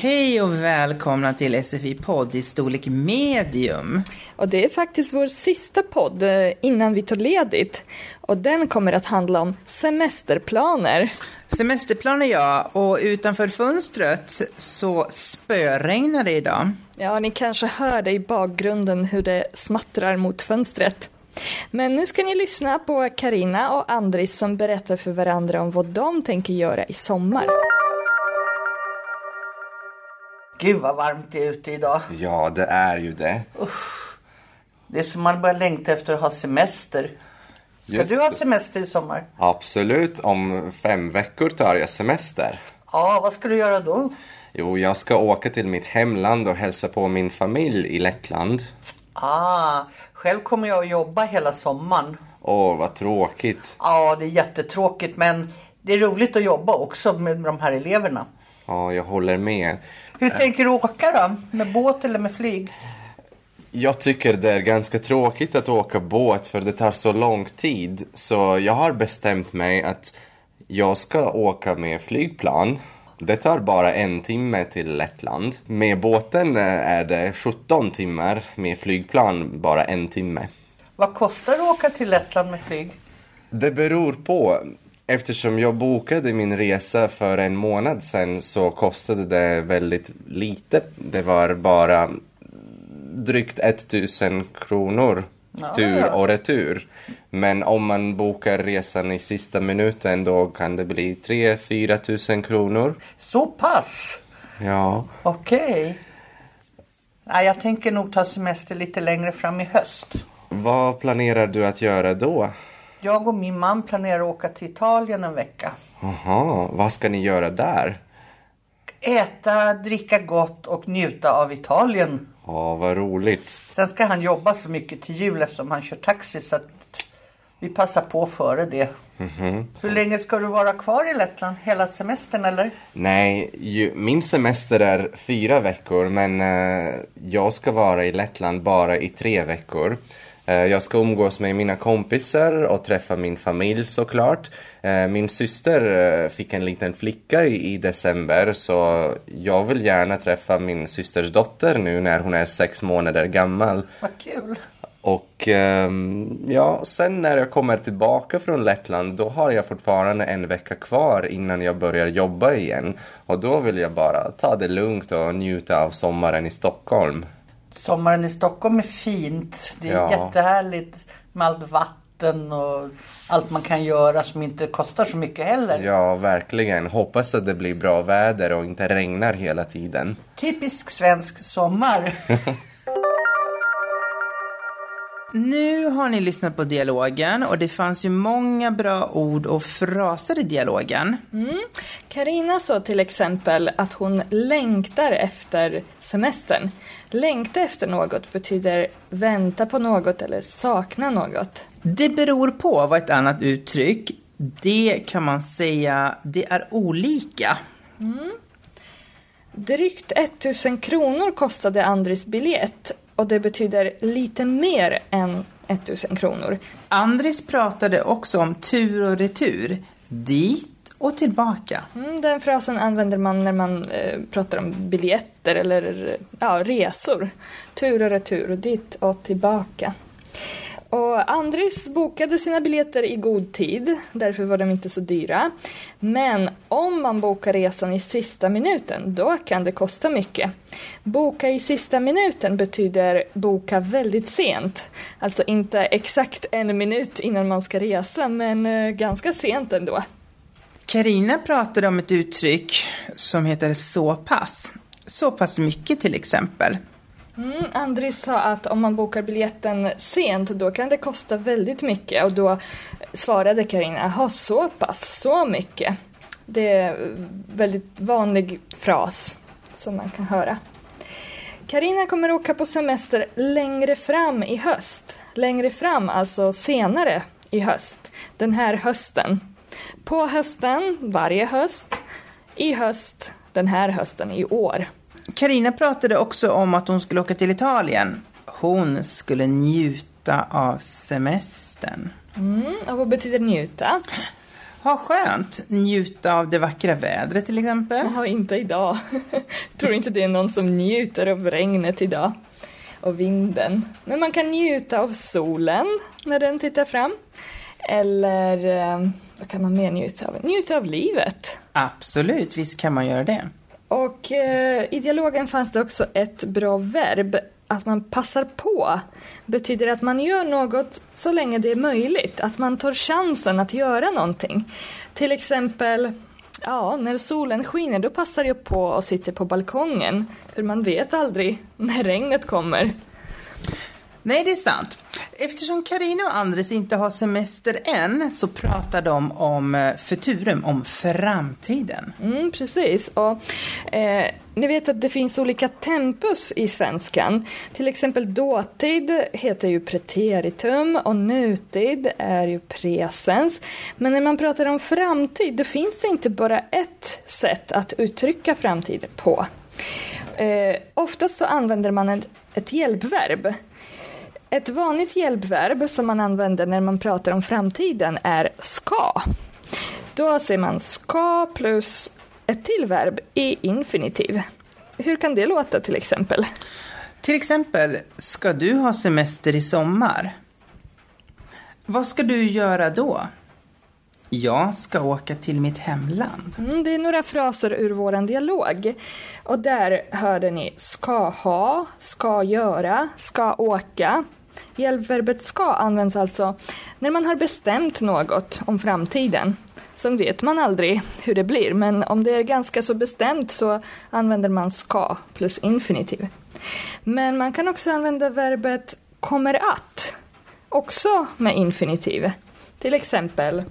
Hej och välkomna till SFI-podd i storlek medium. Och det är faktiskt vår sista podd eh, innan vi tar ledigt. Och den kommer att handla om semesterplaner. Semesterplaner ja, och utanför fönstret så spöregnar det idag. Ja, ni kanske hör det i bakgrunden hur det smattrar mot fönstret. Men nu ska ni lyssna på Karina och Andris som berättar för varandra om vad de tänker göra i sommar. Gud vad varmt det är ute idag. Ja, det är ju det. Det är som man börjar längta efter att ha semester. Ska Just du ha semester i sommar? Absolut, om fem veckor tar jag semester. Ja, vad ska du göra då? Jo, jag ska åka till mitt hemland och hälsa på min familj i Lettland. Ah, själv kommer jag att jobba hela sommaren. Åh, vad tråkigt. Ja, det är jättetråkigt men det är roligt att jobba också med de här eleverna. Ja, jag håller med. Hur tänker du åka då? Med båt eller med flyg? Jag tycker det är ganska tråkigt att åka båt för det tar så lång tid. Så jag har bestämt mig att jag ska åka med flygplan. Det tar bara en timme till Lettland. Med båten eh, är det 17 timmar, med flygplan bara en timme. Vad kostar det att åka till Lettland med flyg? Det beror på. Eftersom jag bokade min resa för en månad sedan så kostade det väldigt lite. Det var bara drygt 1000 kronor tur ja. och retur. Men om man bokar resan i sista minuten då kan det bli 3-4 tusen kronor. Så pass? Ja, Okej. Nej, jag tänker nog ta semester lite längre fram i höst. vad planerar du att göra då? Jag och min man planerar att åka till Italien en vecka. Jaha, vad ska ni göra där? Äta, dricka gott och njuta av Italien. Ja, vad roligt. Sen ska han jobba så mycket till jul eftersom han kör taxi så att vi passar på före det. Hur länge ska du vara kvar i Lettland? Hela semestern eller? Nej, ju, min semester är fyra veckor men eh, jag ska vara i Lettland bara i tre veckor. Eh, jag ska umgås med mina kompisar och träffa min familj såklart. Eh, min syster eh, fick en liten flicka i, december så jag vill gärna träffa min systers dotter nu när hon är sex månader gammal. Vad kul! Och ehm, ja, sen när jag kommer tillbaka från Lettland då har jag fortfarande en vecka kvar innan jag börjar jobba igen. Och då vill jag bara ta det lugnt och njuta av sommaren i Stockholm. Sommaren i Stockholm är fint. Det är Ja. jättehärligt med allt vatten och allt man kan göra som inte kostar så mycket heller. Ja, verkligen. Hoppas att det blir bra väder och inte regnar hela tiden. Typisk svensk sommar. Nu har ni lyssnat på dialogen och det fanns ju många bra ord och fraser i dialogen. Karina sa till exempel att hon längtar efter semestern. Längta efter något betyder vänta på något eller sakna något. Det beror på var ett annat uttryck. Det kan man säga, det är olika. Drygt 1000 kronor kostade Andris biljett och det betyder lite mer än 1000 kronor. Andris pratade också om tur och retur. Dit och tillbaka. Mm, den frasen använder man när man eh, pratar om biljetter eller ja, resor. Tur och retur, och dit och tillbaka. Och Andris bokade sina biljetter i god tid, därför var de inte så dyra. Men om man bokar resan i sista minuten, då kan det kosta mycket. Boka i sista minuten betyder boka väldigt sent. Alltså inte exakt en minut innan man ska resa, men eh, ganska sent ändå. Karina pratade om ett uttryck som heter så pass. Så pass mycket till exempel. Mm, Andris sa att om man bokar biljetten sent då kan det kosta väldigt mycket och då svarade Karina, jaha så pass, så mycket. Det är en väldigt vanlig fras som man kan höra. Karina kommer åka på semester längre fram i höst. Längre fram, alltså senare i höst. Den här hösten. På hösten, varje höst. I höst, den här hösten i år. Karina pratade också om att hon skulle åka till Italien. Hon skulle njuta av semestern. Mm, och vad betyder njuta? Ha skönt, njuta av det vackra vädret till exempel. Ja, inte idag. Tror inte det är någon som njuter av regnet idag. Och vinden. Men man kan njuta av solen när den tittar fram. Eller eh, vad kan man mer njuta av? Njuta av livet. Absolut, visst kan man göra det. Och eh, i dialogen fanns det också ett bra verb. Att man passar på betyder att man gör något så länge det är möjligt. Att man tar chansen att göra någonting. Till exempel, ja, när solen skiner då passar jag på och sitter på balkongen. För man vet aldrig när regnet kommer. Nej, det är sant. Eftersom Karina och Andres inte har semester än så pratar de om eh, futurum, om framtiden. Mm, precis. Och, eh, ni vet att det finns olika tempus i svenskan. Till exempel dåtid heter ju preteritum och nutid är ju presens. Men när man pratar om framtid då finns det inte bara ett sätt att uttrycka framtid på. Eh, oftast så använder man ett, ett hjälpverb. Ett vanligt hjälpverb som man använder när man pratar om framtiden är ska. Då säger man ska plus ett till verb i infinitiv. Hur kan det låta till exempel? Till exempel, ska du ha semester i sommar? Vad ska du göra då? Jag ska åka till mitt hemland. Mm, det är några fraser ur vår dialog. Och där hörde ni ska ha, ska göra, ska åka. Hjälpverbet ska används alltså när man har bestämt något om framtiden. Sen vet man aldrig hur det blir, men om det är ganska så bestämt så använder man ska plus infinitiv. Men man kan också använda verbet kommer att, också med infinitiv. Till exempel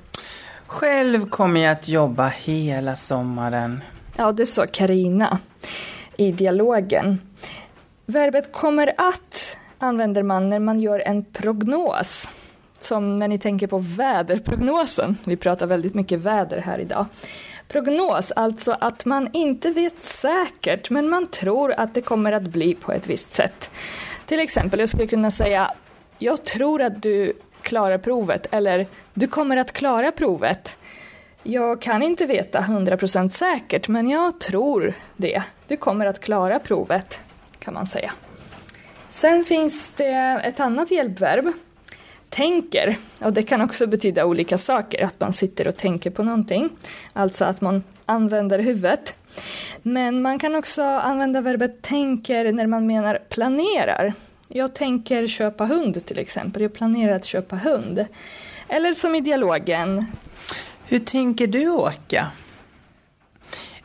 Själv kommer jag att jobba hela sommaren. Ja, det sa Karina i dialogen. Verbet kommer att använder man när man gör en prognos. Som när ni tänker på väderprognosen. Vi pratar väldigt mycket väder här idag. Prognos, alltså att man inte vet säkert, men man tror att det kommer att bli på ett visst sätt. Till exempel, jag skulle kunna säga, jag tror att du klarar provet, eller du kommer att klara provet. Jag kan inte veta 100% säkert, men jag tror det. Du kommer att klara provet, kan man säga. Sen finns det ett annat hjälpverb, tänker. Och det kan också betyda olika saker, att man sitter och tänker på någonting. Alltså att man använder huvudet. Men man kan också använda verbet tänker när man menar planerar. Jag tänker köpa hund till exempel. Jag planerar att köpa hund. Eller som i dialogen. Hur tänker du åka?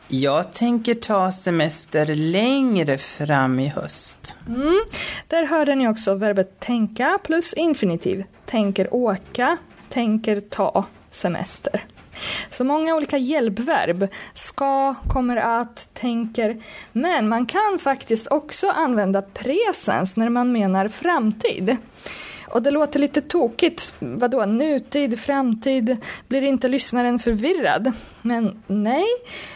Jag tänker ta semester längre fram i höst. Mm. Där hörde ni också verbet tänka plus infinitiv. Tänker åka, tänker ta semester. Så många olika hjälpverb. Ska, kommer att, tänker. Men man kan faktiskt också använda presens när man menar framtid. Och det låter lite tokigt. Vadå, nutid, framtid? Blir inte lyssnaren förvirrad? Men nej,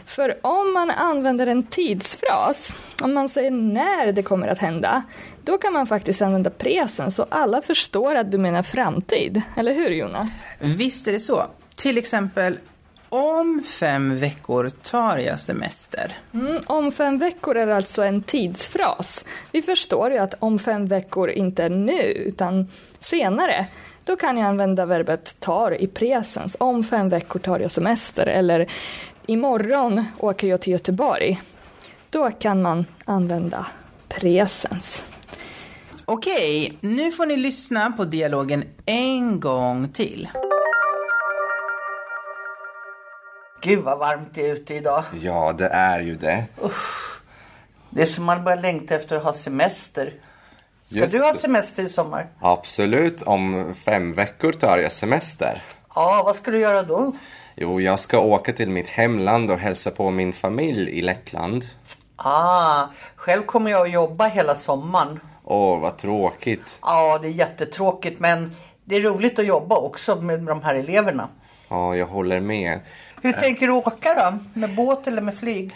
för om man använder en tidsfras, om man säger när det kommer att hända, då kan man faktiskt använda presens så alla förstår att du menar framtid. Eller hur Jonas? Visst är det så. Till exempel, om fem veckor tar jag semester. Mm, om fem veckor är alltså en tidsfras. Vi förstår ju att om fem veckor inte är nu, utan senare. Då kan jag använda verbet tar i presens. Om fem veckor tar jag semester. Eller imorgon åker jag till Göteborg. Då kan man använda presens. Okej, nu får ni lyssna på dialogen en gång till. Gud vad varmt det är ute idag. Ja, det är ju det. Det är som man börjar längta efter att ha semester. Ska Just du ha semester i sommar? Absolut, om fem veckor tar jag semester. Ja, vad ska du göra då? Jo, jag ska åka till mitt hemland och hälsa på min familj i Lettland. Ah, själv kommer jag att jobba hela sommaren. Åh, vad tråkigt. Ja, det är jättetråkigt men det är roligt att jobba också med de här eleverna. Ja, jag håller med. Hur tänker du åka då? Med båt eller med flyg?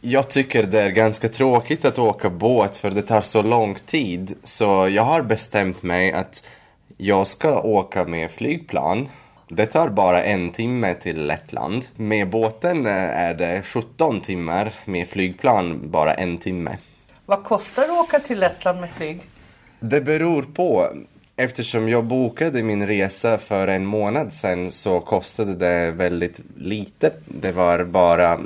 Jag tycker det är ganska tråkigt att åka båt för det tar så lång tid. Så jag har bestämt mig att jag ska åka med flygplan. Det tar bara en timme till Lettland. Med båten eh, är det 17 timmar, med flygplan bara en timme. Vad kostar det att åka till Lettland med flyg? Det beror på. Eftersom jag bokade min resa för en månad sedan så kostade det väldigt lite. Det var bara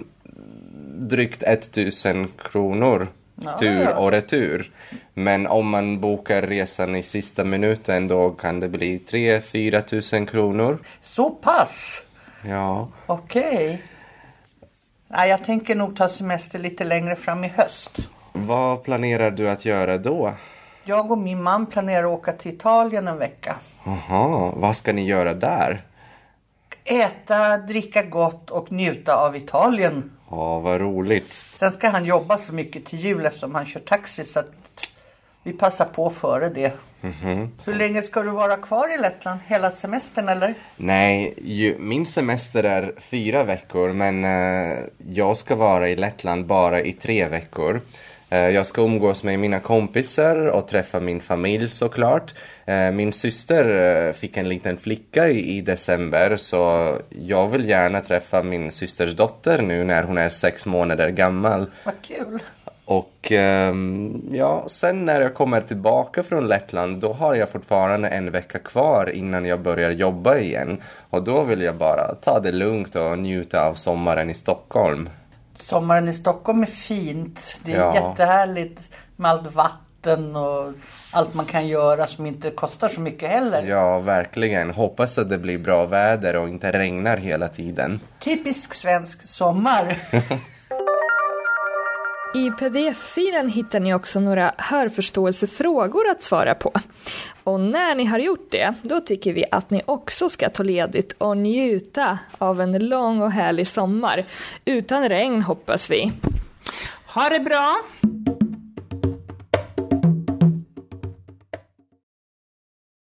drygt 1000 kronor Ja, tur ja. och retur. Men om man bokar resan i sista minuten då kan det bli 3-4 tusen kronor. Så pass? Ja. Okej. Nej, jag tänker nog ta semester lite längre fram i höst. Vad planerar du att göra då? Jag och min man planerar att åka till Italien en vecka. Jaha, vad ska ni göra där? Äta, dricka gott och njuta av Italien. Ja, vad roligt. Sen ska han jobba så mycket till jul eftersom han kör taxi så att vi passar på före det. Så länge ska du vara kvar i Lettland? Hela semestern eller? Nej, ju, min semester är fyra veckor men eh, jag ska vara i Lettland bara i tre veckor. Eh, jag ska umgås med mina kompisar och träffa min familj såklart. Eh, min syster eh, fick en liten flicka i, december så jag vill gärna träffa min systers dotter nu när hon är sex månader gammal. Vad kul. Och ehm, ja, sen när jag kommer tillbaka från Lettland då har jag fortfarande en vecka kvar innan jag börjar jobba igen. Och då vill jag bara ta det lugnt och njuta av sommaren i Stockholm. Sommaren i Stockholm är fint. Det är Ja. jättehärligt med allt vatten och allt man kan göra som inte kostar så mycket heller. Ja, verkligen. Hoppas att det blir bra väder och inte regnar hela tiden. Typisk svensk sommar. I pdf-filen hittar ni också några hörförståelsefrågor att svara på. Och när ni har gjort det, då tycker vi att ni också ska ta ledigt och njuta av en lång och härlig sommar. Utan regn hoppas vi. Ha det bra!